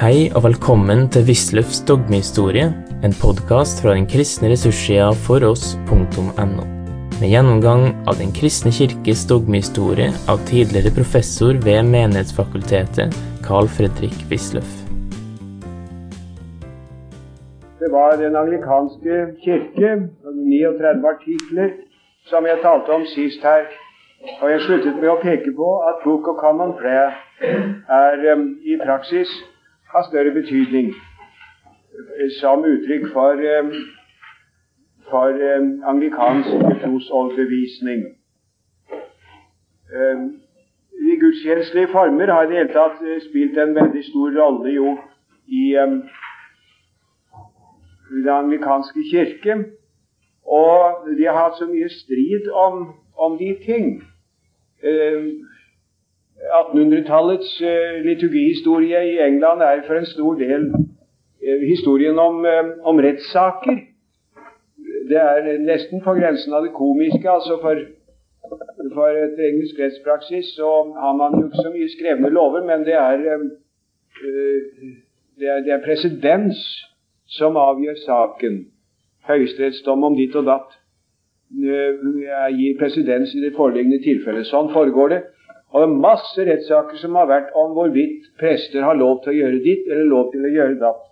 Hei og velkommen til Wisløffs dogmehistorie, en podkast fra den kristne ressurssida foross.no. Med gjennomgang av Den kristne kirkes dogmehistorie av tidligere professor ved Menighetsfakultetet, Carl Fredrik Wisløff. Det var Den anglikanske kirke, 39 artikler, som jeg talte om sist her. Og jeg sluttet med å peke på at Book of Common Prayer er um, i praksis av større betydning som uttrykk for, um, for um, anglikansk trosoverbevisning. De gudstjenestelige former har i det hele tatt spilt en veldig stor rolle jo i den anglikanske kirke. Og de har hatt så mye strid om, om de ting. 1800-tallets uh, liturgihistorie i England er for en stor del uh, historien om, uh, om rettssaker. Det er nesten på grensen av det komiske. altså For, for et engelsk rettspraksis så har man jo ikke så mye skrevne lover, men det er, det er, er presedens som avgjør saken. Høyesterettsdom om ditt og datt gir presedens i det foreliggende tilfellet. Sånn foregår det. Og det er masse rettssaker som har vært om hvorvidt prester har lov til å gjøre ditt eller lov til å gjøre datt.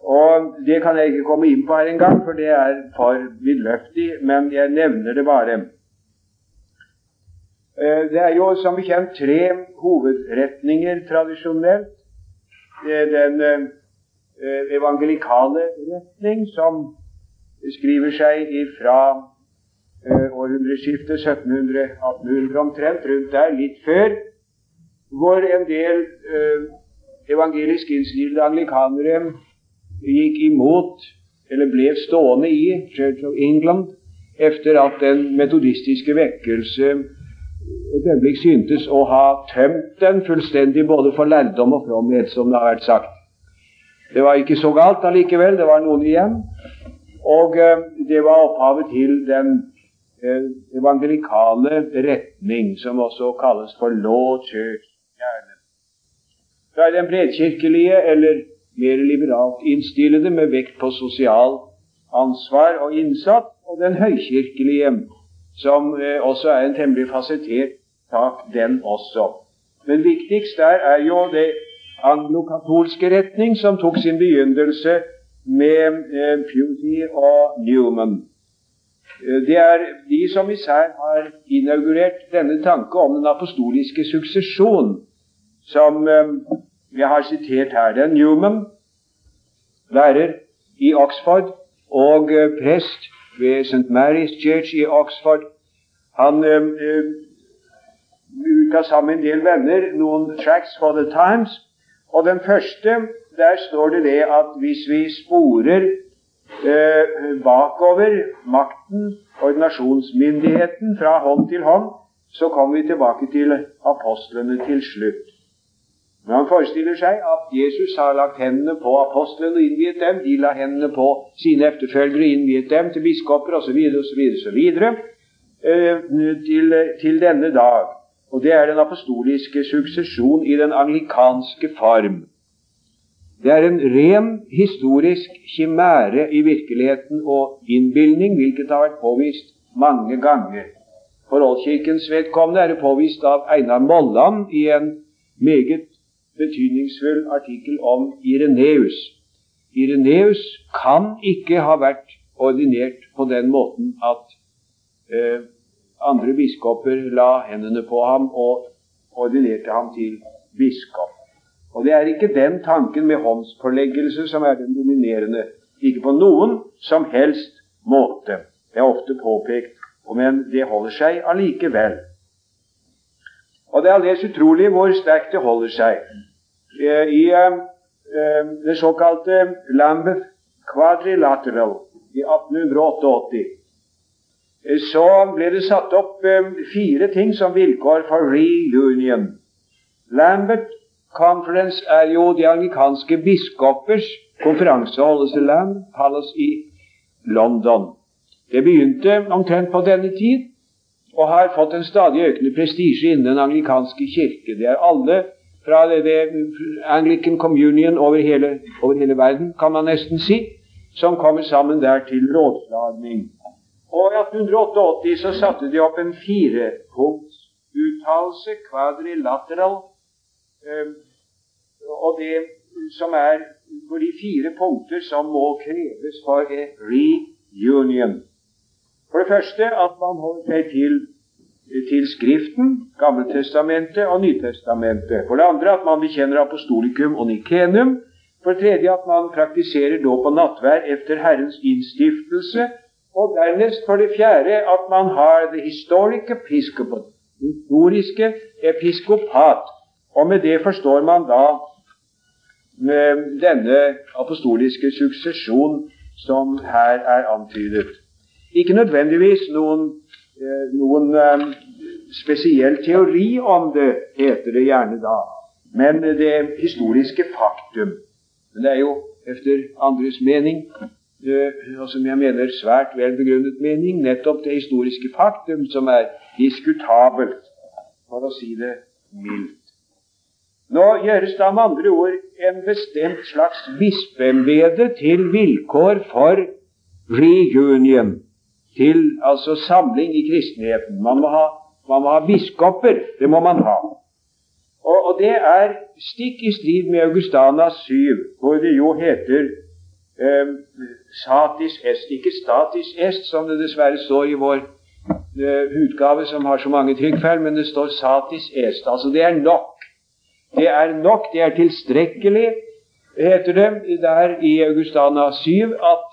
Og Det kan jeg ikke komme inn på her engang, for det er for vidløftig, men jeg nevner det bare. Det er jo som bekjent tre hovedretninger tradisjonelt. Det er den evangelikale retning, som skriver seg ifra eh, århundreskiftet 1700-1800 omtrent, rundt der, litt før, hvor en del eh, evangelisk innstilte anglikanere gikk imot, eller ble stående i, Church of England efter at den metodistiske vekkelse et øyeblikk syntes å ha tømt den fullstendig både for lærdom og fromhet, som det har vært sagt. Det var ikke så galt allikevel, det var noen igjen. Og eh, det var opphavet til den eh, evangelikale retning, som også kalles for law church. Gjerne. Er den bredkirkelige, eller mer liberalt innstillede, med vekt på sosial ansvar og innsatt, og den høykirkelige, som eh, også er en temmelig fasettert sak, den også. Men viktigst der er jo det anglokatolske retning, som tok sin begynnelse med eh, og Newman. Eh, det er de som især har inaugurert denne tanke om den apostoliske suksesjon, som eh, jeg har sitert her. Det er Newman, lærer i Oxford og eh, prest ved St. Mary's Church i Oxford. Han ga sammen en del venner noen tracks for The Times. Og den første der står det det at hvis vi sporer eh, bakover makten, ordinasjonsmyndigheten, fra hånd til hånd, så kommer vi tilbake til apostlene til slutt. Men han forestiller seg at Jesus har lagt hendene på apostlene og innviet dem. De la hendene på sine efterfølgere og innviet dem til biskoper osv. osv. osv. Til, til denne dag. Og det er den apostoliske suksesjon i den anglikanske form. Det er en ren historisk kimære i virkeligheten og innbilning, hvilket har vært påvist mange ganger. For Oldkirkens vedkommende er det påvist av Einar Molland i en meget betydningsfull artikkel om Ireneus. Ireneus kan ikke ha vært ordinert på den måten at eh, andre biskoper la hendene på ham og ordinerte ham til biskop. Og det er ikke den tanken med håndspåleggelse som er den dominerende. Ikke på noen som helst måte. Det er ofte påpekt, men det holder seg allikevel. Og det er aldeles utrolig hvor sterkt det holder seg. Eh, I eh, det såkalte Lambeth Quadrilateral i 1888 eh, så ble det satt opp fire ting som vilkår for reunion. Lambert Conference er jo de anglikanske biskopers konferanse i holdes i London. Det begynte omtrent på denne tid og har fått en stadig økende prestisje innen den anglikanske kirke. Det er alle fra det, det Anglican Communion over hele, over hele verden, kan man nesten si, som kommer sammen der til rådslagning. Og i 1888 så satte de opp en firepunktsuttalelse, quadrilateral, og det som er for de fire punkter som må kreves for a reunion. For det første at man holder seg til, til Skriften, Gammeltestamentet og Nytestamentet. For det andre at man bekjenner apostolikum og nikenum. For det tredje at man praktiserer dåp og nattvær efter Herrens innstiftelse. Og dernest for det fjerde at man har the historic episcopate, historiske episkopat. Og med det forstår man da denne apostoliske suksesjon som her er antydet. Ikke nødvendigvis noen, eh, noen eh, spesiell teori om det, heter det gjerne da, men det historiske faktum. Men det er jo efter andres mening, eh, og som jeg mener svært vel begrunnet mening, nettopp det historiske faktum som er diskutabelt, for å si det mildt. Nå gjøres da med andre ord en bestemt slags bispeembete til vilkår for reunion, til altså samling i kristenheten. Man må ha, man må ha biskoper. Det må man ha. Og, og, det er stikk i strid med Augustana 7, hvor det jo heter eh, satis est, ikke statis est, som det dessverre står i vår eh, utgave, som har så mange trykkfeil, men det står satis est. Altså det er nok. Det er nok, det er tilstrekkelig, heter det der i Augustana 7, at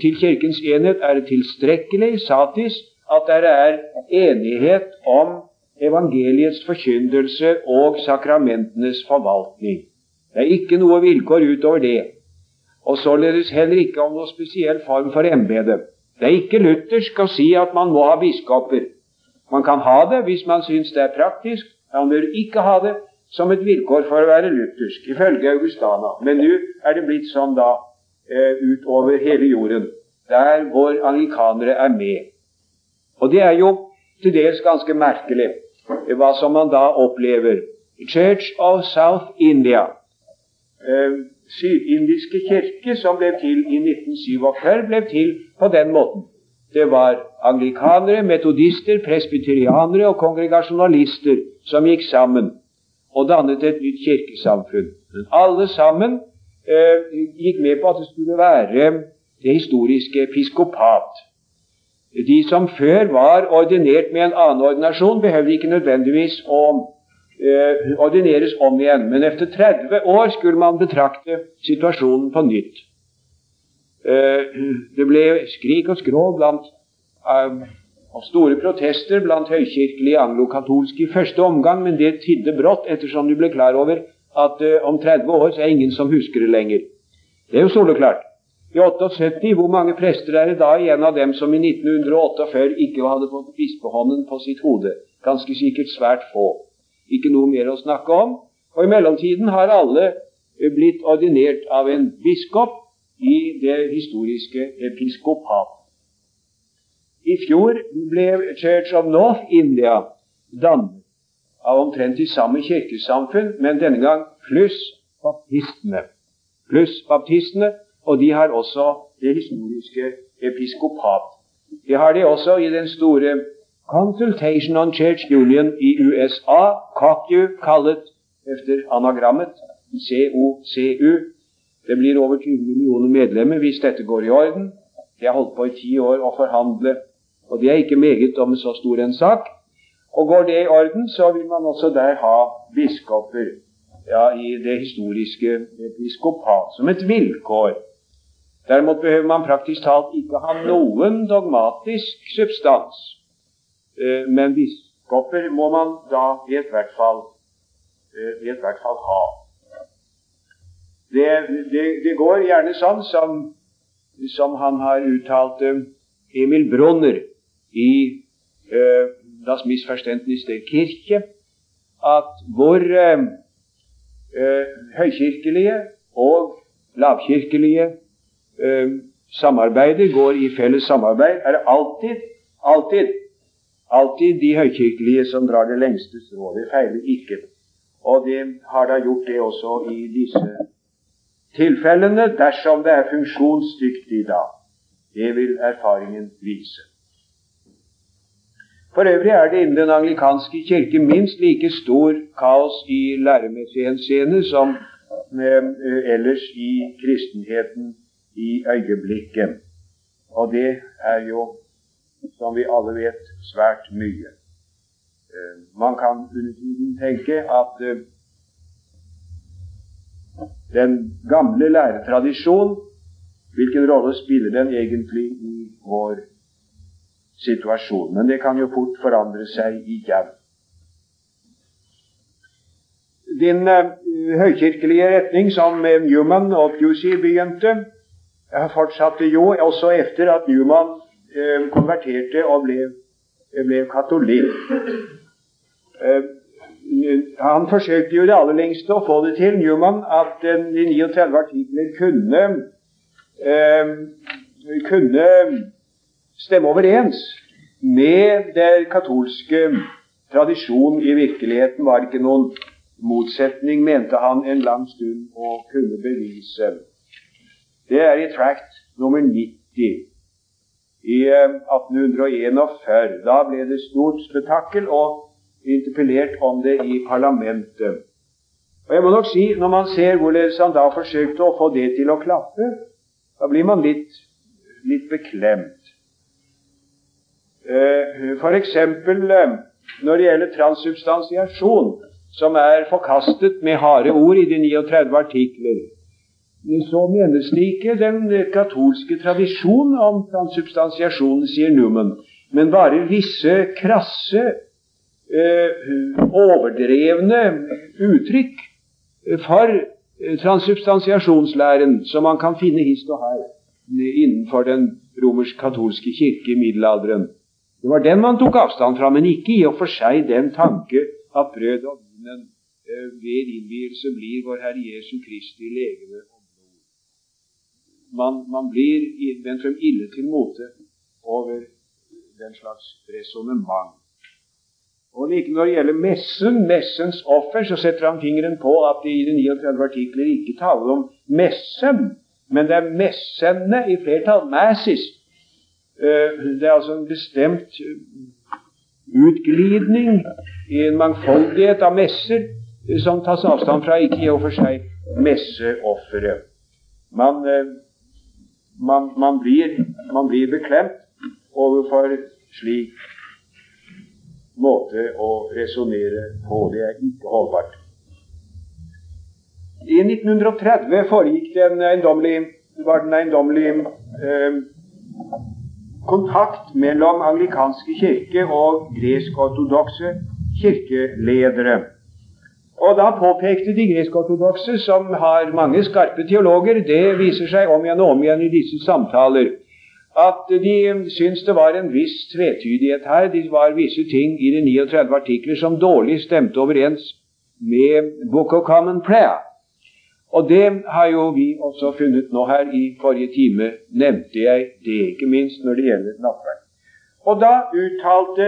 til Kirkens enhet er det tilstrekkelig, satis, at det er enighet om evangeliets forkyndelse og sakramentenes forvaltning. Det er ikke noe vilkår utover det, og således heller ikke om noe spesiell form for embete. Det er ikke luthersk å si at man må ha biskoper. Man kan ha det hvis man syns det er praktisk, man bør ikke ha det som et vilkår for å være luthersk, ifølge Augustana. Men nå er det blitt sånn da eh, utover hele jorden, der hvor anglikanere er med. Og det er jo til dels ganske merkelig eh, hva som man da opplever. Church of South India, eh, Sydindiske kirke, som ble til i 1947, ble til på den måten. Det var anglikanere, metodister, presbyterianere og kongregasjonalister som gikk sammen og dannet et nytt kirkesamfunn. Men alle sammen eh, gikk med på at det skulle være det historiske episkopat. De som før var ordinert med en annen ordinasjon, behøvde ikke nødvendigvis å eh, ordineres om igjen, men etter 30 år skulle man betrakte situasjonen på nytt. Eh, det ble skrik og skrål blant eh, og store protester blant høykirkelige anglokatolske i første omgang, men det tidde brått ettersom de ble klar over at uh, om 30 år så er ingen som husker det lenger. Det er jo soleklart. I 78, hvor mange prester er det da igjen av dem som i 1948 ikke hadde fått bispehånden på sitt hode? Ganske sikkert svært få. Ikke noe mer å snakke om. Og i mellomtiden har alle uh, blitt ordinert av en biskop i det historiske episkopat. I fjor ble Church of North India dannet av omtrent de samme kirkesamfunn, men denne gang pluss baptistene. Pluss baptistene, og de har også det historiske episkopat. Det har de også i den store Consultation on Church Union i USA, COCU, kallet efter anagrammet COCU. Det blir over 20 millioner medlemmer hvis dette går i orden. De har holdt på i ti år å forhandle og det er ikke meget om så stor en sak. Og går det i orden, så vil man også der ha biskoper ja, i det historiske episkopat som et vilkår. Derimot behøver man praktisk talt ikke ha noen dogmatisk substans. Eh, men biskoper må man da i hvert fall, eh, i hvert fall ha. Det, det, det, går gjerne sånn som, som han har uttalt eh, Emil Brunner i äh, das Missverständnis der Kirche at hvor äh, høykirkelige og lavkirkelige äh, samarbeider går i felles samarbeid, er det alltid, alltid, alltid de høykirkelige som drar det lengste strået. Feiler ikke. Og de har da gjort det også i disse tilfellene, dersom det er funksjonsdyktig da. Det vil erfaringen vise. For øvrig er det innen den anglikanske kirke minst like stor kaos i læremessig henseende som eh, ellers i kristenheten i øyeblikket. Og det er jo, som vi alle vet, svært mye. Eh, man kan under tiden tenke at eh, den gamle læretradisjonen, hvilken rolle spiller den egentlig i vår situasjon? Men det kan jo fort forandre seg igjen. Din uh, høykirkelige retning, som Newman og Pusey begynte, fortsatte jo også etter at Newman uh, konverterte og ble, ble katolikk. Uh, han forsøkte jo det aller lengste å få det til, Newman, at de 39 artikler kunne, kunne stemme overens med den katolske tradisjon i virkeligheten var det ikke noen motsetning, mente han en lang stund å kunne bevise. Det er i tract nummer 90 i 1841. Eh, da ble det stort spetakkel og interpellert om det i parlamentet. Og jeg må nok si, Når man ser hvorledes han da forsøkte å få det til å klappe, da blir man litt, litt beklemt. Eh, F.eks. Eh, når det gjelder transsubstansiasjon, som er forkastet med harde ord i de 39 artikler, så menes det ikke den katolske tradisjon om transsubstansiasjon, sier Newman, men bare visse krasse, eh, overdrevne uttrykk for transsubstansiasjonslæren som man kan finne hist og her innenfor den romersk-katolske kirke i middelalderen. Det var den man tok avstand fra, men ikke i og for seg den tanke at brød og vinen eh, ved innvielse blir vår Herre Jesu Kristi legeme og blod. Man, man blir vendt frem ille til mote over den slags resonnement. Og like når det gjelder messen, messens offer, så setter han fingeren på at det i de 39 artikler ikke taler om messen, men det er messene i flertall, masses, Eh, det er altså en bestemt eh, utglidning i en mangfoldighet av messer eh, som tas avstand fra, ikke i og for seg messeofferet. Man, man, man, blir, man blir beklemt overfor slik måte å resonnere på. Det er ikke holdbart. I 1930 foregikk det en eiendommelig, var den en eiendommelig eh, kontakt mellom anglikanske kirke og gresk-ortodokse kirkeledere. Og da påpekte de gresk-ortodokse, som har mange skarpe teologer, det viser seg om igjen og om igjen i disse samtaler, at de syns det var en viss tvetydighet her. Det var visse ting i de 39 artikler som dårlig stemte overens med Book of Common Prayer. Og det har jo vi også funnet nå her. I forrige time nevnte jeg det, ikke minst når det gjelder nattverd. Og da uttalte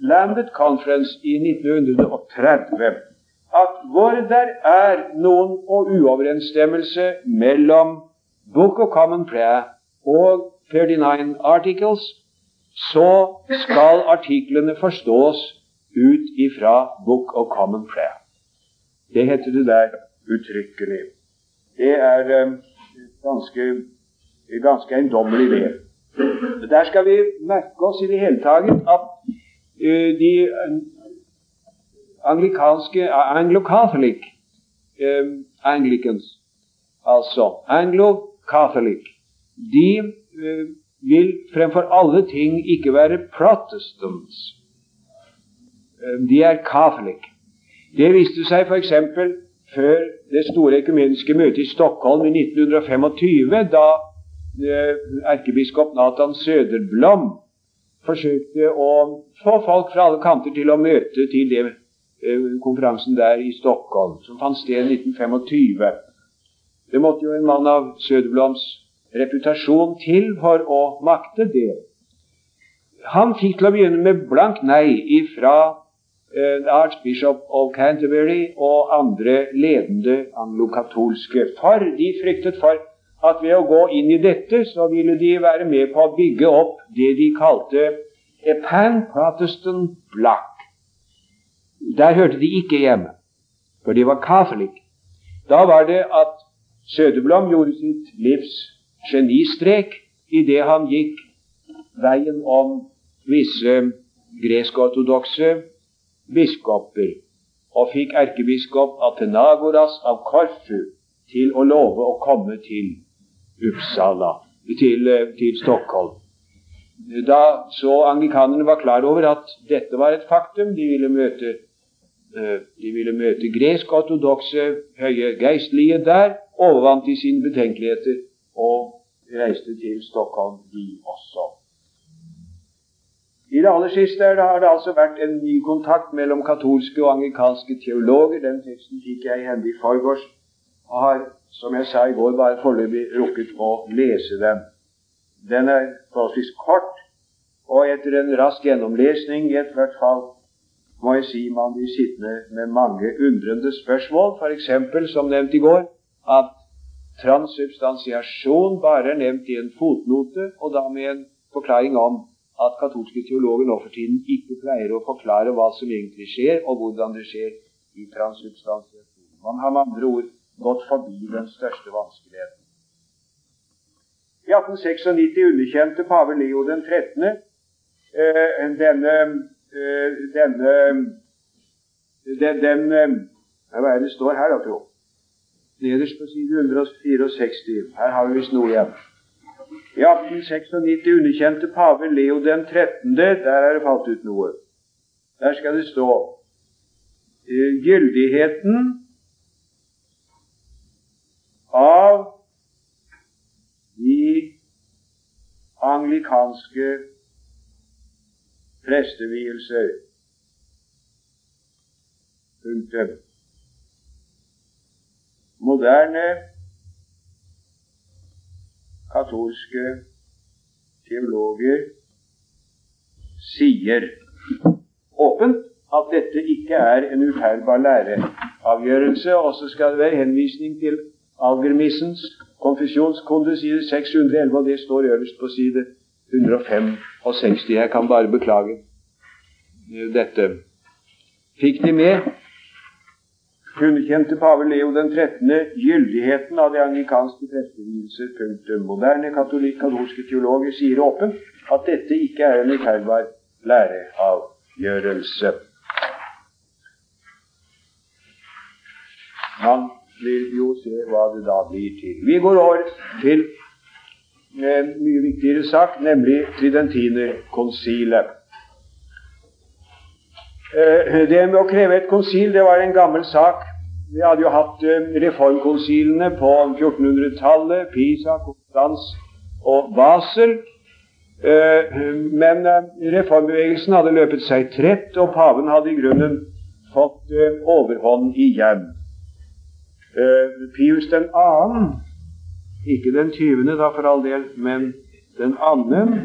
Landed Conference i 1930 at hvor der er noen uoverensstemmelse mellom Book of Common Prayer og 39 Articles, så skal artiklene forstås ut ifra Book of Common Prayer. Det heter det der uttrykkelig. Det er um, ganske, ganske eiendommelig, det. Der skal vi merke oss i det hele taget at uh, de anglikanske Anglo-Catholic uh, Anglicans, altså Anglo-Catholic, de vil fremfor alle ting ikke være protestants. De er catholic. Det viste seg f.eks før det store økumeniske møtet i Stockholm i 1925, da eh, erkebiskop Nathan Söderblom forsøkte å få folk fra alle kanter til å møte til det, eh, konferansen der i Stockholm, som fant sted i 1925. Det måtte jo en mann av Söderbloms reputasjon til for å makte det. Han fikk til å begynne med blankt nei ifra archbishop of Canterbury og andre ledende anglokatolske. For de fryktet for at ved å gå inn i dette, så ville de være med på å bygge opp det de kalte a pan-protestant block. Der hørte de ikke hjemme, for de var catholic. Da var det at Søderblom gjorde sitt livs genistrek idet han gikk veien om visse gresk-ortodokse biskoper og fikk erkebiskop Atenagoras av Korfu til å love å komme til Uppsala, til, til Stockholm. Da så anglikanerne var klar over at dette var et faktum, de ville møte, eh, de ville møte gresk-ortodokse høye geistlige der, overvant de sine betenkeligheter og reiste til Stockholm, de også. I det aller siste har det altså vært en ny kontakt mellom katolske og anglikanske teologer. Den teksten fikk jeg i hende i forgårs, og har, som jeg sa i går, bare foreløpig rukket å lese den. Den er forholdsvis kort, og etter en rask gjennomlesning i ethvert fall må jeg si man blir sittende med mange undrende spørsmål, f.eks. som nevnt i går, at transsubstansiasjon bare er nevnt i en fotnote, og da med en forklaring om at katolske teologer nå for tiden ikke pleier å forklare hva som egentlig skjer, og hvordan det skjer i transsubstansiasjon. Man har med andre ord gått forbi den største vanskeligheten. I 1896 underkjente pave Leo den 13. Eh, denne, eh, denne den, den eh, Hva er det står her, da, tro? Nederst på side 164. Her har vi visst noe igjen. I 1896 underkjente pave Leo den 13. Der er det falt ut noe. Der skal det stå gyldigheten av de anglikanske prestevielser. Punktum. Moderne katolske teologer sier åpent at dette ikke er en uferdbar læreavgjørelse. Og så skal det være henvisning til Algermissens konfesjonskunde, side 611, og det står øverst på side 165. Jeg kan bare beklage dette. Fikk de med? Underkjente pave Leo den 13. gyldigheten av de anglikanske prestevielser. Punktum. Moderne katolske teologer sier åpent at dette ikke er en uteilbar læreavgjørelse. Man vil jo se hva det da blir til. Vi går over til en mye viktigere sak, nemlig Tridentinerkonsilet. Eh, det med å kreve et konsil det var en gammel sak. Vi hadde jo hatt eh, reformkonsilene på 1400-tallet. Pisa, Konstans og Basel. Eh, men reformbevegelsen hadde løpet seg trett, og paven hadde i grunnen fått overhånd igjen. Pius den 2., ikke den tyvende da for all del, men den annen,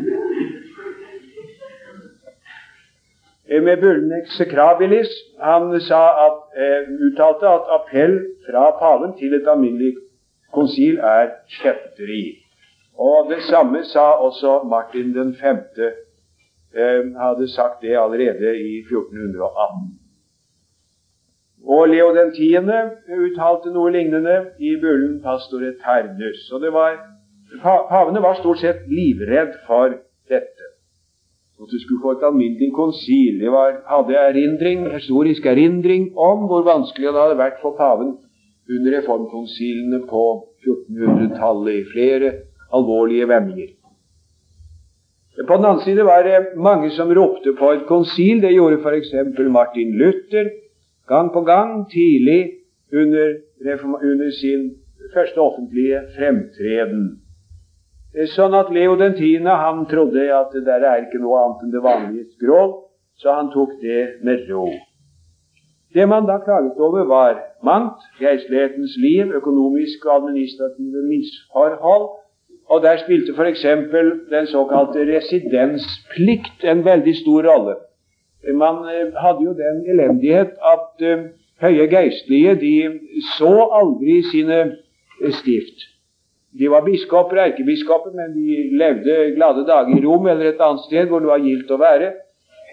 Eh, med bullen execrabilis. Han at, eh, uttalte at appell fra paven til et alminnelig konsil er kjetteri. Og det samme sa også Martin den 5. Eh, hadde sagt det allerede i 1418. Og Leo den 10. uttalte noe lignende i bullen Pastor Eternus. Og det var, Pavene var stort sett livredd for at du skulle få et alminnelig konsil. Det var, hadde erindring, historisk erindring om hvor vanskelig det hadde vært for paven under reformkonsilene på 1400-tallet i flere alvorlige vendinger. På den annen side var det mange som ropte på et konsil. Det gjorde f.eks. Martin Luther gang på gang tidlig under, under sin første offentlige fremtreden. Eh, sånn at Leo den tiende han trodde at det der er ikke noe annet enn det vanlige skrål, så han tok det med ro. Det man da klaget over, var mangt, geistlighetens liv, økonomiske og administrative misforhold, og der spilte f.eks. den såkalte residensplikt en veldig stor rolle. Man hadde jo den elendighet at høye geistlige de så aldri sine stift. De var biskoper, erkebiskoper, men de levde glade dager i Rom eller et annet sted hvor det var gildt å være,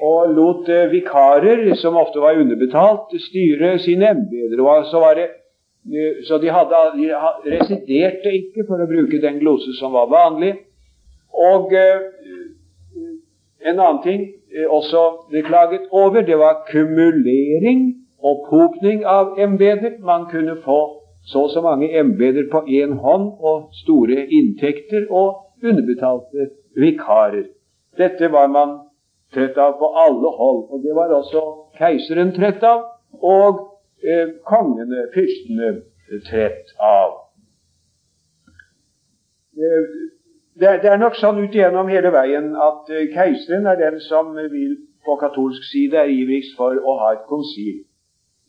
og lot vikarer, som ofte var underbetalt, styre sine embeter. Så, så de, hadde, de residerte ikke, for å bruke den glose som var vanlig. Og en annen ting også det klaget over, det var kumulering opphopning av embeter. Man kunne få så og så mange embeter på én hånd og store inntekter og underbetalte vikarer. Dette var man trøtt av på alle hold, og det var også keiseren trøtt av, og eh, kongene, fyrstene, trett av. Eh, det, det, er nok sånn ut igjennom hele veien at eh, keiseren er den som vil på katolsk side er ivrigst for å ha et konsil.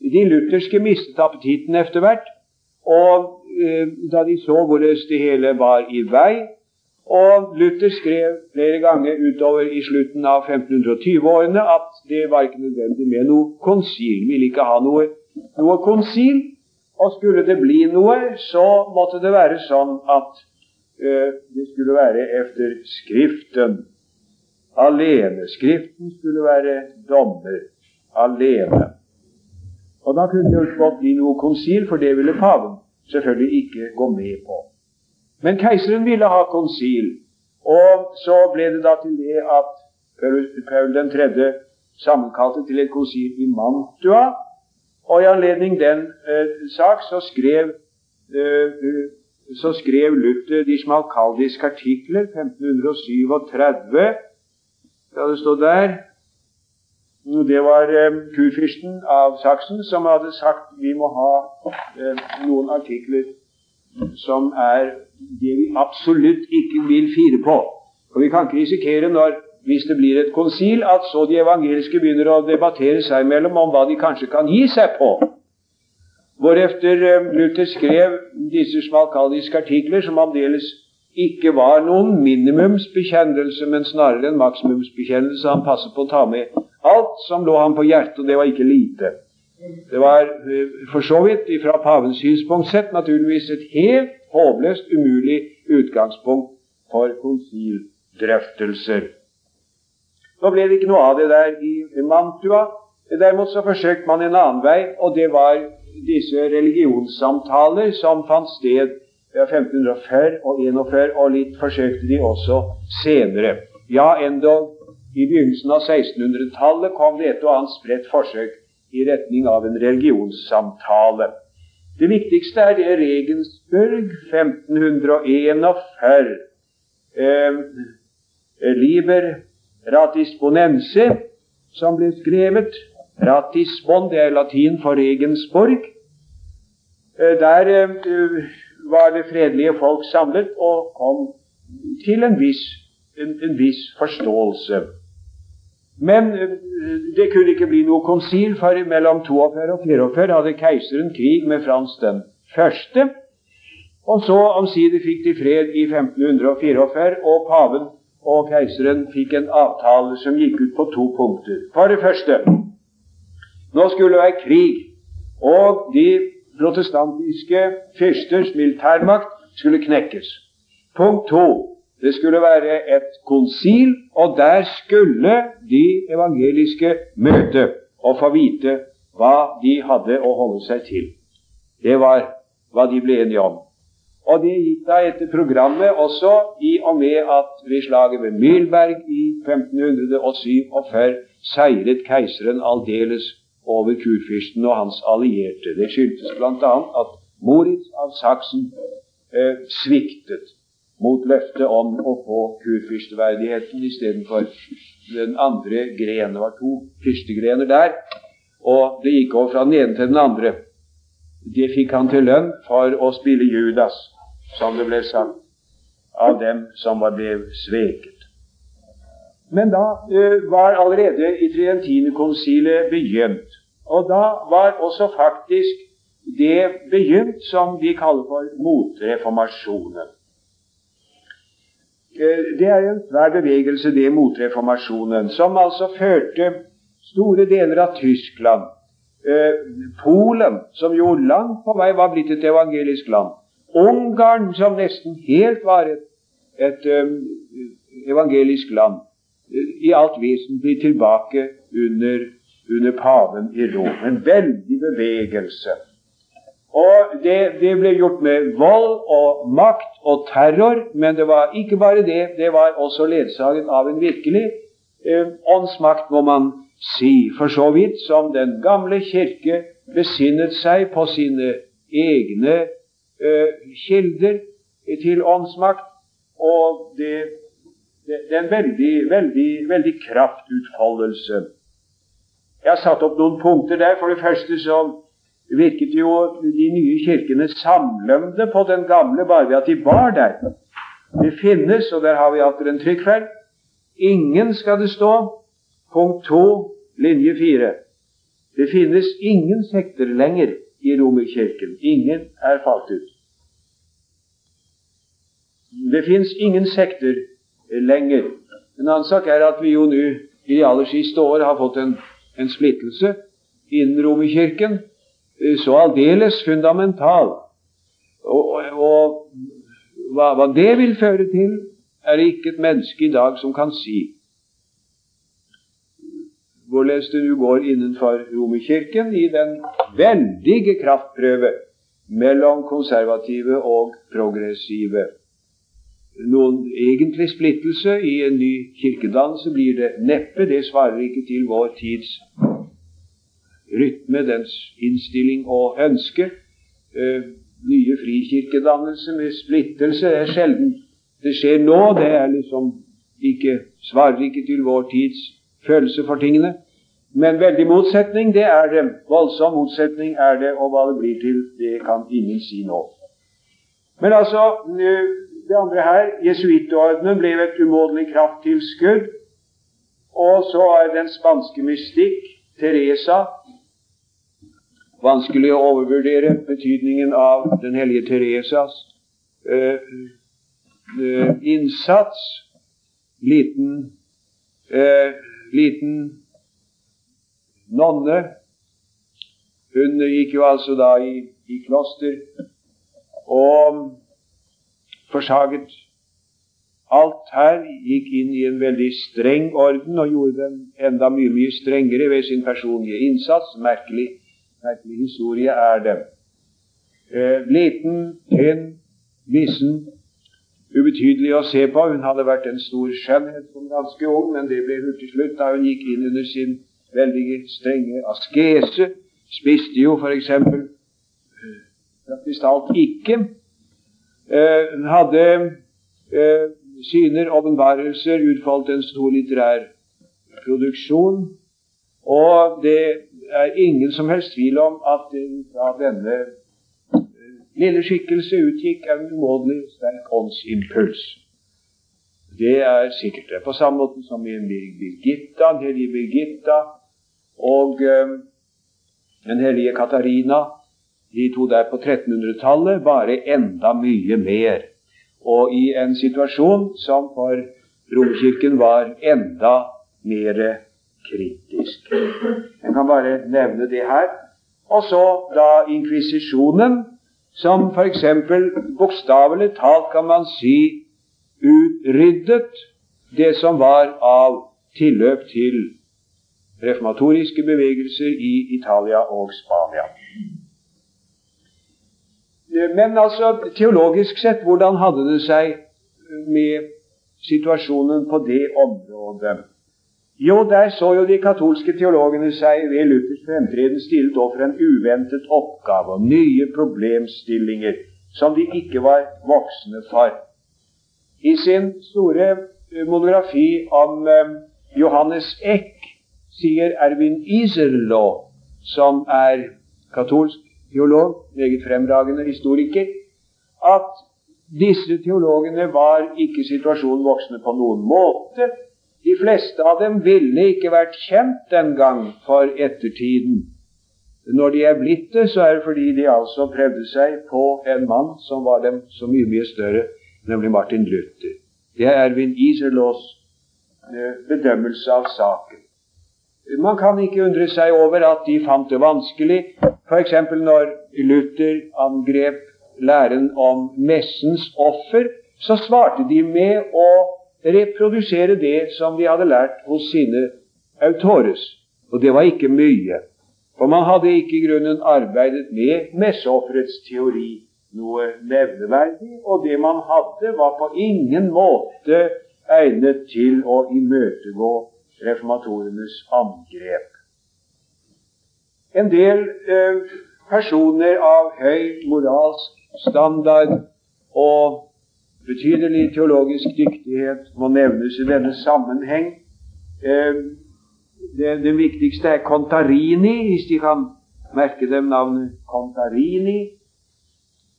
De lutherske mistet appetitten etter hvert, og eh, da de så hvordan det hele var i vei og Luther skrev flere ganger utover i slutten av 1520-årene at det var ikke nødvendig med noe konsil. Ville ikke ha noe, noe konsil. Og skulle det bli noe, så måtte det være sånn at eh, det skulle være efter Skriften alene. Skriften skulle være dommer alene. Og da kunne det jo godt bli noe konsil, for det ville paven selvfølgelig ikke gå med på. Men keiseren ville ha konsil, og så ble det da til det at Paul 3. sammenkalte til et konsil i Mantua. Og i anledning den eh, sak så skrev, eh, så skrev Luther de smalkaldiske artikler 1537. da det står der det var eh, kurfyrsten av Saksen som hadde sagt vi må ha eh, noen artikler som er det vi absolutt ikke vil fire på. For vi kan ikke risikere, når, hvis det blir et konsil, at så de evangeliske begynner å debattere seg imellom om hva de kanskje kan gi seg på. Hvorefter eh, Luther skrev disse smalkaldiske artikler, som aldeles ikke var noen minimumsbekjennelse, men snarere en maksimumsbekjennelse. Han passet på å ta med alt som lå ham på hjertet, og det var ikke lite. Det var eh, for så vidt fra pavens synspunkt sett naturligvis et helt håpløst umulig utgangspunkt for konsildrøftelser. Nå ble det ikke noe av det der i Mantua. Derimot så forsøkte man en annen vei, og det var disse religionssamtaler som fant sted ja, 1540 og 41, og litt forsøkte de også senere. Ja, endog i begynnelsen av 1600-tallet kom det et og annet spredt forsøk i retning av en religionssamtale. Det viktigste er det Regensburg 1541. Eh, Liber ratisbonense, som ble skrevet. Ratisbon, det er latin for Regensborg. Eh, der eh, var det fredelige folk samlet og kom til en viss, en, en viss forståelse. Men eh, det kunne ikke bli noe konsil, for mellom 42 og 44 hadde keiseren krig med Frans den første. Og så omsider fikk de fred i 1544, og paven og keiseren fikk en avtale som gikk ut på to punkter. For det første nå skulle det være krig, og de protestantiske fyrsters militærmakt skulle knekkes. Punkt to det skulle være et konsil, og der skulle de evangeliske møte og få vite hva de hadde å holde seg til. Det var hva de ble enige om. Og det gikk da etter programmet også i og med at ved slaget ved Milberg i 1547 seiret keiseren aldeles over kurfyrsten og hans allierte. Det skyldtes bl.a. at Moritz av Saksen eh, sviktet mot løftet om å få kurfyrsteverdigheten istedenfor den andre grenen. Det var to fyrstegrener der, og det gikk over fra den ene til den andre. Det fikk han til lønn for å spille Judas, som det ble sagt, av dem som var ble sveket. Men da eh, var allerede i Trientinekonsilet begynt. Og da var også faktisk det begynt som de kaller for motreformasjonen. Eh, det er en svær bevegelse, det motreformasjonen, som altså førte store deler av Tyskland, eh, Polen, som jo langt på vei var blitt et evangelisk land, Ungarn, som nesten helt var et, et um, evangelisk land, i alt vesentlig tilbake under, under paven i Rom. En veldig bevegelse. Og det, det, ble gjort med vold og makt og terror, men det var ikke bare det. Det var også ledsaget av en virkelig eh, åndsmakt, må man si. For så vidt som den gamle kirke besinnet seg på sine egne eh, kilder til åndsmakt, og det, det, det er en veldig, veldig, veldig kraftutfoldelse. Jeg har satt opp noen punkter der. For det første så virket jo de nye kirkene samlende på den gamle bare ved at de var der. Det finnes, og der har vi atter en trykkfeil. Ingen skal det stå. Punkt to, linje fire. Det finnes ingen sekter lenger i Romerkirken. Ingen er falt ut. Det fins ingen sekter lenger. En annen sak er at vi jo nå i de aller siste år har fått en, en splittelse innen Romerkirken Eh, så aldeles fundamental. Og, og, og hva, hva, det vil føre til, er det ikke et menneske i dag som kan si. Hvorledes det nå går innenfor Romerkirken i den veldige kraftprøve mellom konservative og progressive. Noen egentlig splittelse i en ny kirkedannelse blir det neppe. Det svarer ikke til vår tids rytme, dens innstilling og ønske. Eh, nye frikirkedannelse med splittelse er sjelden det skjer nå. Det er liksom ikke, svarer ikke til vår tids følelse for tingene. Men veldig motsetning, det er det. Voldsom motsetning er det, og hva det blir til, det kan ingen si nå. Men altså, det andre her Jesuittordenen ble et umåtelig krafttilskudd. Og så er den spanske mystikk, Teresa, vanskelig å overvurdere betydningen av den hellige Teresas eh, uh, innsats. Liten, eh, liten nonne. Hun gikk jo altså da i, i kloster og forsaget alt her, gikk inn i en veldig streng orden og gjorde den enda mye, mye strengere ved sin personlige innsats. Merkelig merkelig historie er det. Eh, liten, pen, vissen, ubetydelig å se på. Hun hadde vært en stor skjønnhet som ganske ung, men det ble hurtig slutt da hun gikk inn under sin veldig strenge askese. Spiste jo f.eks. Eh, praktisk talt ikke. Eh, hadde eh, syner, åpenbarelser, utfoldt en stor litterær produksjon. Og det er ingen som helst tvil om at fra denne eh, lille skikkelse utgikk en umåtelig sterk åndsimpuls. Det er sikkert det. På samme måte som i Birgitta, den hellige Birgitta og eh, den hellige Katarina. De to der på 1300-tallet, bare enda mye mer. Og i en situasjon som for Romkirken var enda mer kritisk. Jeg kan bare nevne det her. Og så da inkvisisjonen, som f.eks. bokstavelig talt kan man si utryddet det som var av tilløp til reformatoriske bevegelser i Italia og Spania. Men altså, teologisk sett, hvordan hadde det seg med situasjonen på det området? Jo, der så jo de katolske teologene seg ved Luthers fremtreden stilt overfor en uventet oppgave og nye problemstillinger som de ikke var voksne for. I sin store eh, monografi om Johannes Eck sier Erwin Iserlo, som er katolsk teolog, meget fremragende historiker, at disse teologene var ikke situasjonen voksne på noen måte. De fleste av dem ville ikke vært kjent den gang for ettertiden. Når de er blitt det, så er det fordi de altså prøvde seg på en mann som var dem så mye, mye større, nemlig Martin Luther. Det er Erwin Iserlohs eh, bedømmelse av saken. Man kan ikke undre seg over at de fant det vanskelig, f.eks. når Luther angrep læren om messens offer, så svarte de med å reprodusere det som de hadde lært hos sine autores. Og det var ikke mye. For man hadde ikke i grunnen arbeidet med messeofferets teori noe nevneverdig, og det man hadde, var på ingen måte egnet til å imøtegå reformatorenes angrep. En del eh, personer av høy moralsk standard og betydelig teologisk dyktighet må nevnes i denne sammenheng. Eh, det, det, viktigste er Contarini, hvis de kan merke dem navnet Contarini.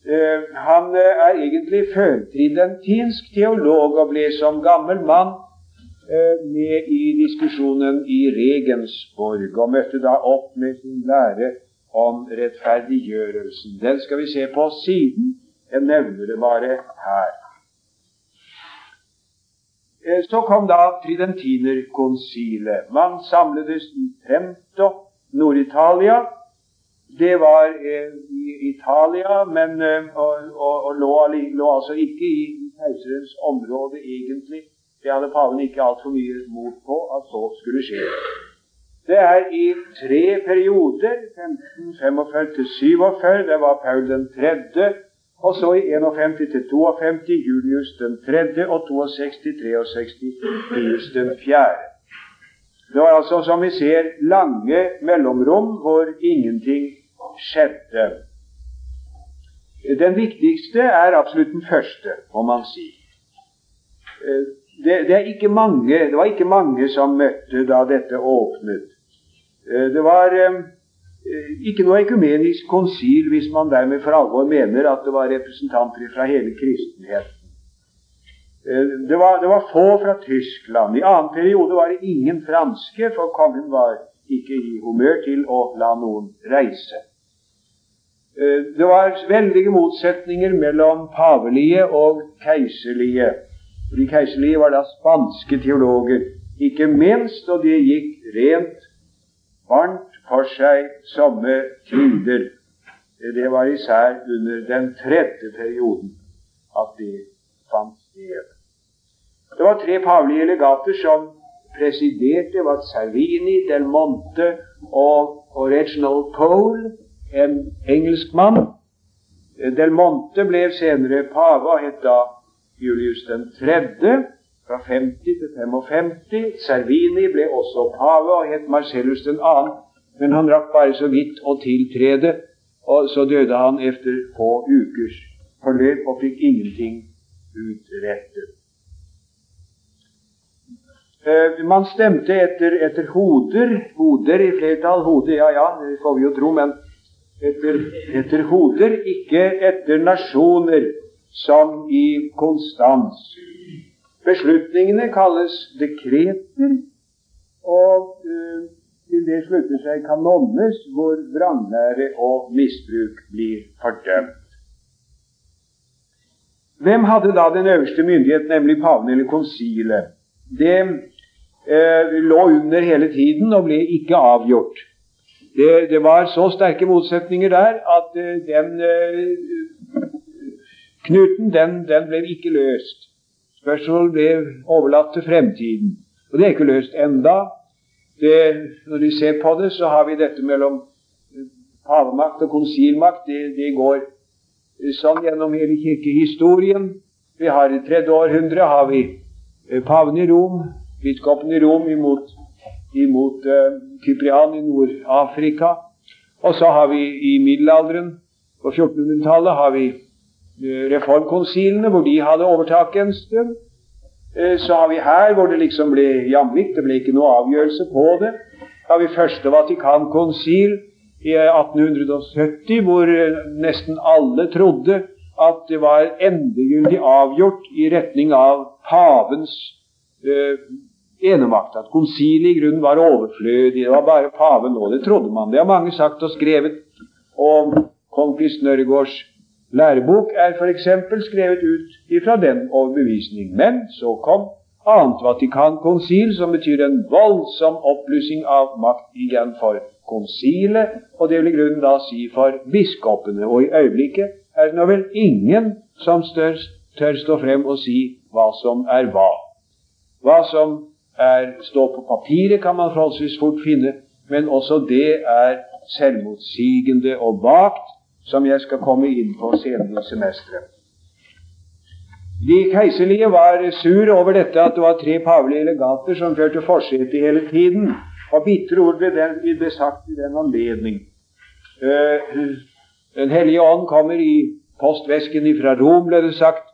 Eh, han eh, er egentlig førtridentinsk teolog og ble som gammel mann med i diskusjonen i Regensborg, og møtte da opp med sin lære om rettferdiggjørelsen. Den skal vi se på siden. Jeg nevner det bare her. Så kom da Tridentinerkonsilet. Man samledes i Trento, Nord-Italia, det var eh, i Italia, men eh, og, og, og lå, lå, altså ikke i keiserens område egentlig. Det hadde paven ikke altfor mye mot på at så skulle skje. Det er i tre perioder, 1545 til 47, det var Paul den tredje, og så i 51 til 52 Julius den tredje, og 62 63 Julius den fjerde. Det var altså, som vi ser, lange mellomrom hvor ingenting skjedde. Den viktigste er absolutt den første, må man si. Eh, det, er ikke mange, det, var ikke mange som møtte da dette åpnet. Eh, det var eh, ikke noe økumenisk konsil hvis man dermed for alvor mener at det var representanter fra hele kristenheten. Det var, det var, få fra Tyskland. I annen periode var det ingen franske, for kongen var ikke i humør til å la noen reise. Eh, det var veldige motsetninger mellom pavelige og keiserlige. De keiserlige var da spanske teologer, ikke minst, og de gikk rent varmt for seg somme tider. Det var især under den tredje perioden at det fant sted. Det var tre pavelige legater som presiderte. Det var Servini, Del Monte og, og Reginald Cole en engelskmann. Del Monte ble senere pave og het da Julius den tredje fra 50 til 55. Servini ble også pave og het Marcellus den annen, men han rakk bare så vidt å tiltrede, og så døde han etter få ukers forløp og fikk ingenting utrettet. Uh, man stemte etter, etter, hoder. Hoder i flertall. Hoder, ja ja, det får vi jo tro, men etter, etter hoder, ikke etter nasjoner, som i konstans. Beslutningene kalles dekreter, og uh, til det slutter seg kanonnes, hvor vranglære og misbruk blir fordømt. Hvem hadde da den øverste myndighet, nemlig paven eller konsilet? Det eh, lå under hele tiden og ble ikke avgjort. Det, det, var så sterke motsetninger der at uh, den uh, knuten den, den, ble ikke løst. Spørsmålet ble overlatt til fremtiden. Og det er ikke løst enda. Det, når vi ser på det, så har vi dette mellom pavemakt og konsilmakt. Det, det går sånn gjennom hele kirkehistorien. Vi har I tredje århundre har vi paven i Rom, biskopen i Rom imot imot uh, Kyprian i Nord-Afrika. Og så har vi i middelalderen, på 1400-tallet, har vi reformkonsilene, hvor de hadde overtaket en stund. Uh, så har vi her hvor det liksom ble jamvikt, det ble ikke noe avgjørelse på det. Da har vi første Vatikankonsil i 1870, hvor nesten alle trodde at det var endegyldig avgjort i retning av pavens enemakt, at konsilet i grunnen var overflødig, det var bare paven nå. Det trodde man. Det har mange sagt og skrevet. Og kong Kristen lærebok er f.eks. skrevet ut ifra den overbevisning. Men så kom annet Vatikankonsil, som betyr en voldsom oppblussing av makt igjen for konsilet, og det vil i grunnen da si for biskopene. Og i øyeblikket er det nå vel ingen som tør, tør stå frem og si hva som er hva. Hva som er, står på papiret, kan man forholdsvis fort finne, men også det er selvmotsigende og vagt, som jeg skal komme inn på senere i semesteret. De keiserlige var sur over dette at det var tre pavelige legater som førte forsetet hele tiden. Og bitre ord ble, den, ble sagt i den anledning. Uh, den hellige ånd kommer i postvesken fra Rom, ble det sagt.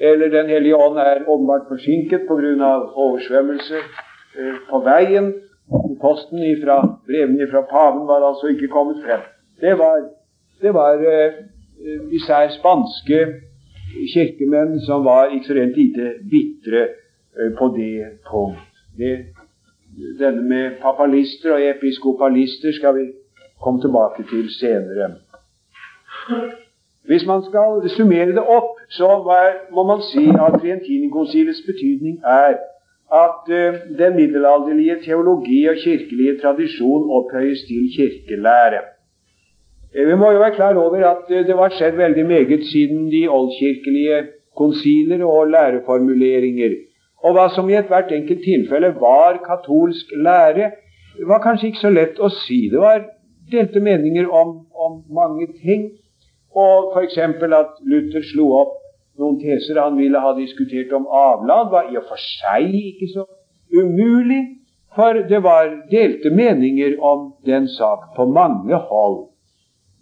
Eller Den hellige ånd er åpenbart forsinket pga. oversvømmelse uh, på veien. Posten ifra, brevene fra paven var altså ikke kommet frem. Det var, det var uh, især spanske kirkemenn som var ikke så rent lite bitre uh, på det punkt. Det, denne med papalister og episkopalister skal vi komme tilbake til senere. Hvis man skal summere det opp, så må man si at Trientinikonsilets betydning er at uh, den middelalderlige teologi og kirkelige tradisjon opphøyes til kirkelære. Uh, vi må jo være klar over at uh, det var skjedd veldig meget siden de oldkirkelige konsiler og læreformuleringer. Og hva som i ethvert enkelt tilfelle var katolsk lære, var kanskje ikke så lett å si. Det var delte meninger om, om mange ting. Og f.eks. at Luther slo opp noen teser han ville ha diskutert om avlad, var i og for seg ikke så umulig, for det var delte meninger om den sak på mange hold.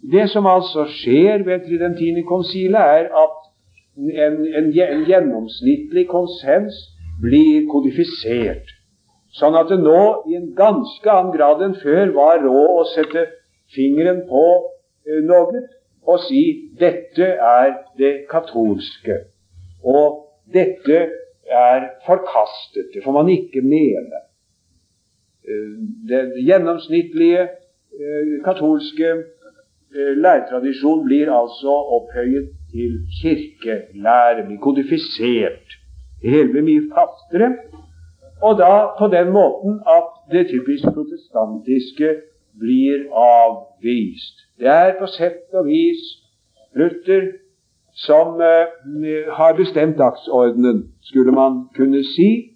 Det som altså skjer ved Tridentinekonsilet, er at en, en, en gjennomsnittlig konsens blir kodifisert. Sånn at det nå i en ganske annen grad enn før var råd å sette fingeren på eh, noe og si dette er det katolske, og dette er forkastet. Det får man ikke mene. Det gjennomsnittlige eh, katolske eh, læretradisjon blir altså opphøyet til kirkelære, blir kodifisert. Det hele blir mye fastere. Og da på den måten at det typisk protestantiske blir avvist. Det er på sett og vis Luther som eh, har bestemt dagsordenen, skulle man kunne si.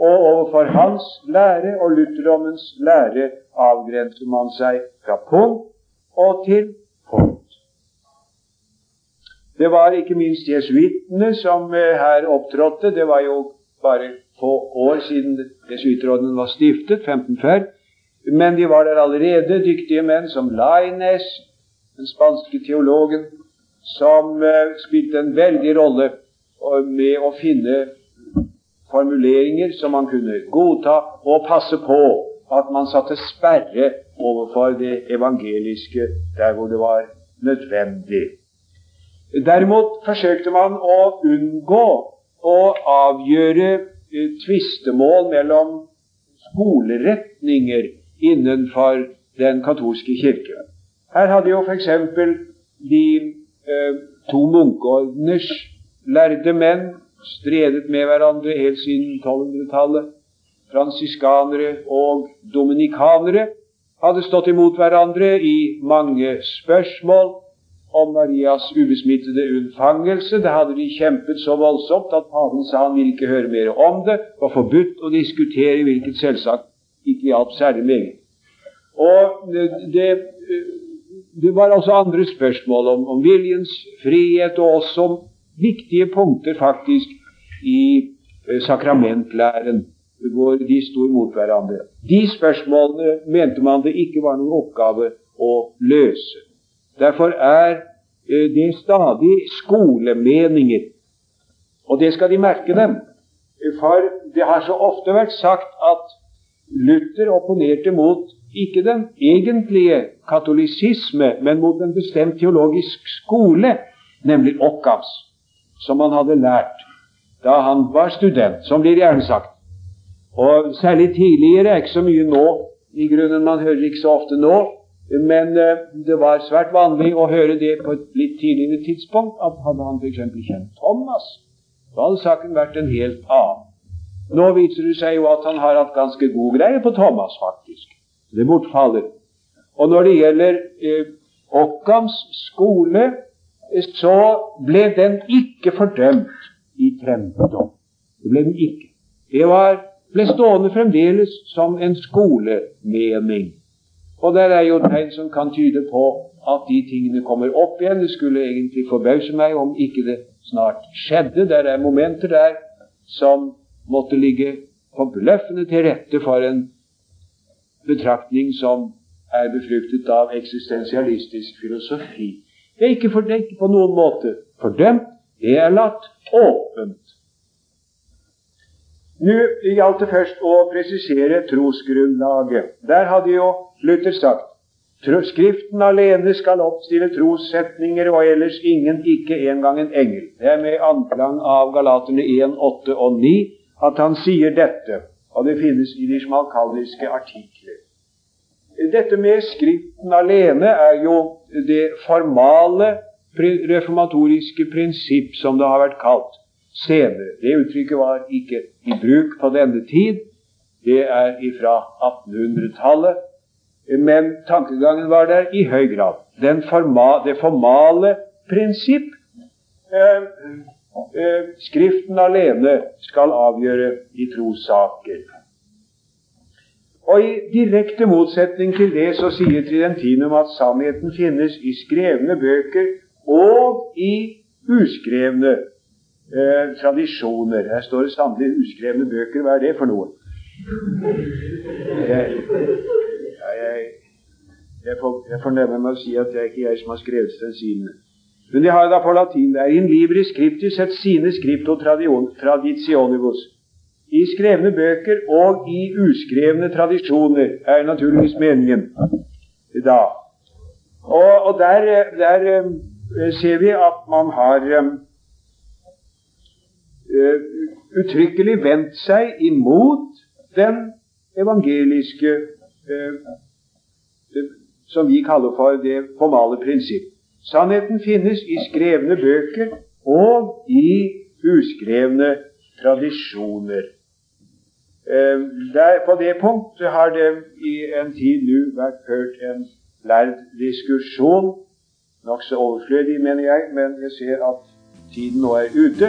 Og overfor hans lære og lutherdommens lære avgrenser man seg fra punkt og til punkt. Det var ikke minst jesuittene som uh, her opptrådte. Det var jo bare få år siden jesuittrådene var stiftet, 1540. Men de var der allerede, dyktige menn som Laines, den spanske teologen, som uh, spilte en veldig rolle med å finne formuleringer som man kunne godta, og passe på at man satte sperre overfor det evangeliske der hvor det var nødvendig. Derimot forsøkte man å unngå å avgjøre uh, tvistemål mellom skoleretninger innenfor den katolske kirke. Her hadde jo f.eks. de eh, to munkeordeners lærde menn stredet med hverandre helt siden 1200-tallet. Fransiskanere og dominikanere hadde stått imot hverandre i mange spørsmål om Marias ubesmittede unnfangelse. Det hadde de kjempet så voldsomt at paven sa han ville ikke høre mer om det. Det var forbudt å diskutere, hvilket selvsagt ikke hjalp særlig meget. Og det, det var også andre spørsmål om, om, viljens frihet, og også viktige punkter faktisk i eh, sakramentlæren, hvor de sto imot hverandre. De spørsmålene mente man det ikke var noen oppgave å løse. Derfor er eh, det stadig skolemeninger, og det skal de merke dem. For det har så ofte vært sagt at Luther opponerte mot ikke den egentlige katolisisme, men mot en bestemt teologisk skole, nemlig Occams, som han hadde lært da han var student, som blir gjerne sagt. Og særlig tidligere er ikke så mye nå, i grunnen man hører ikke så ofte nå, men uh, det var svært vanlig å høre det på et litt tidligere tidspunkt, at hadde han f.eks. kjent Thomas, så hadde saken vært en helt annen. Nå viser det seg jo at han har hatt ganske god greie på Thomas, faktisk. Det bortfaller. Og når det gjelder eh, Occams skole, så ble den ikke fordømt i trempedom. Det ble den ikke. Det var, ble stående fremdeles som en skolemening. Og der er jo tegn som kan tyde på at de tingene kommer opp igjen. Det skulle egentlig forbause meg om ikke det snart skjedde. Der er momenter der som måtte ligge forbløffende til rette for en betraktning som er befruktet av eksistensialistisk filosofi. Det er ikke, for, på noen måte fordømt, det er latt åpent. Nå gjaldt det først å presisere trosgrunnlaget. Der hadde jo Luther sagt Skriften alene skal oppstille trossetninger, og ellers ingen, ikke engang en engel. Det er med anklang av Galaterne 1, 8 og 9 at han sier dette, og det finnes i de smalkaldiske artikler. Dette med Skriften alene er jo det formale reformatoriske prinsipp, som det har vært kalt senere. Det uttrykket var ikke i bruk på denne tid. Det er ifra 1800-tallet. Men tankegangen var der i høy grad. Forma, det formale prinsipp eh, eh, Skriften alene skal avgjøre i trossaker. Og I direkte motsetning til det så sier Tridentinum at sannheten finnes i skrevne bøker og i uskrevne eh, tradisjoner. Her står det sannelig uskrevne bøker. Hva er det for noe? Jeg, jeg, jeg, får, jeg fornemmer meg å si at det er ikke jeg som har skrevet stensilene. Men de har da på latin det er in libri scriptis et sine scripto traditionibus. I skrevne bøker og i uskrevne tradisjoner er naturligvis meningen da. Og, og der, der Eh, ser vi at man har uh, uttrykkelig vendt seg imot den evangeliske uh, som vi kaller for det formale prinsipp. Sannheten finnes i skrevne bøker og i uskrevne tradisjoner. Uh, der, på det punkt har det i en tid nå vært ført en lærd diskusjon nokså overflødig, mener jeg, men jeg ser at tiden nå er ute.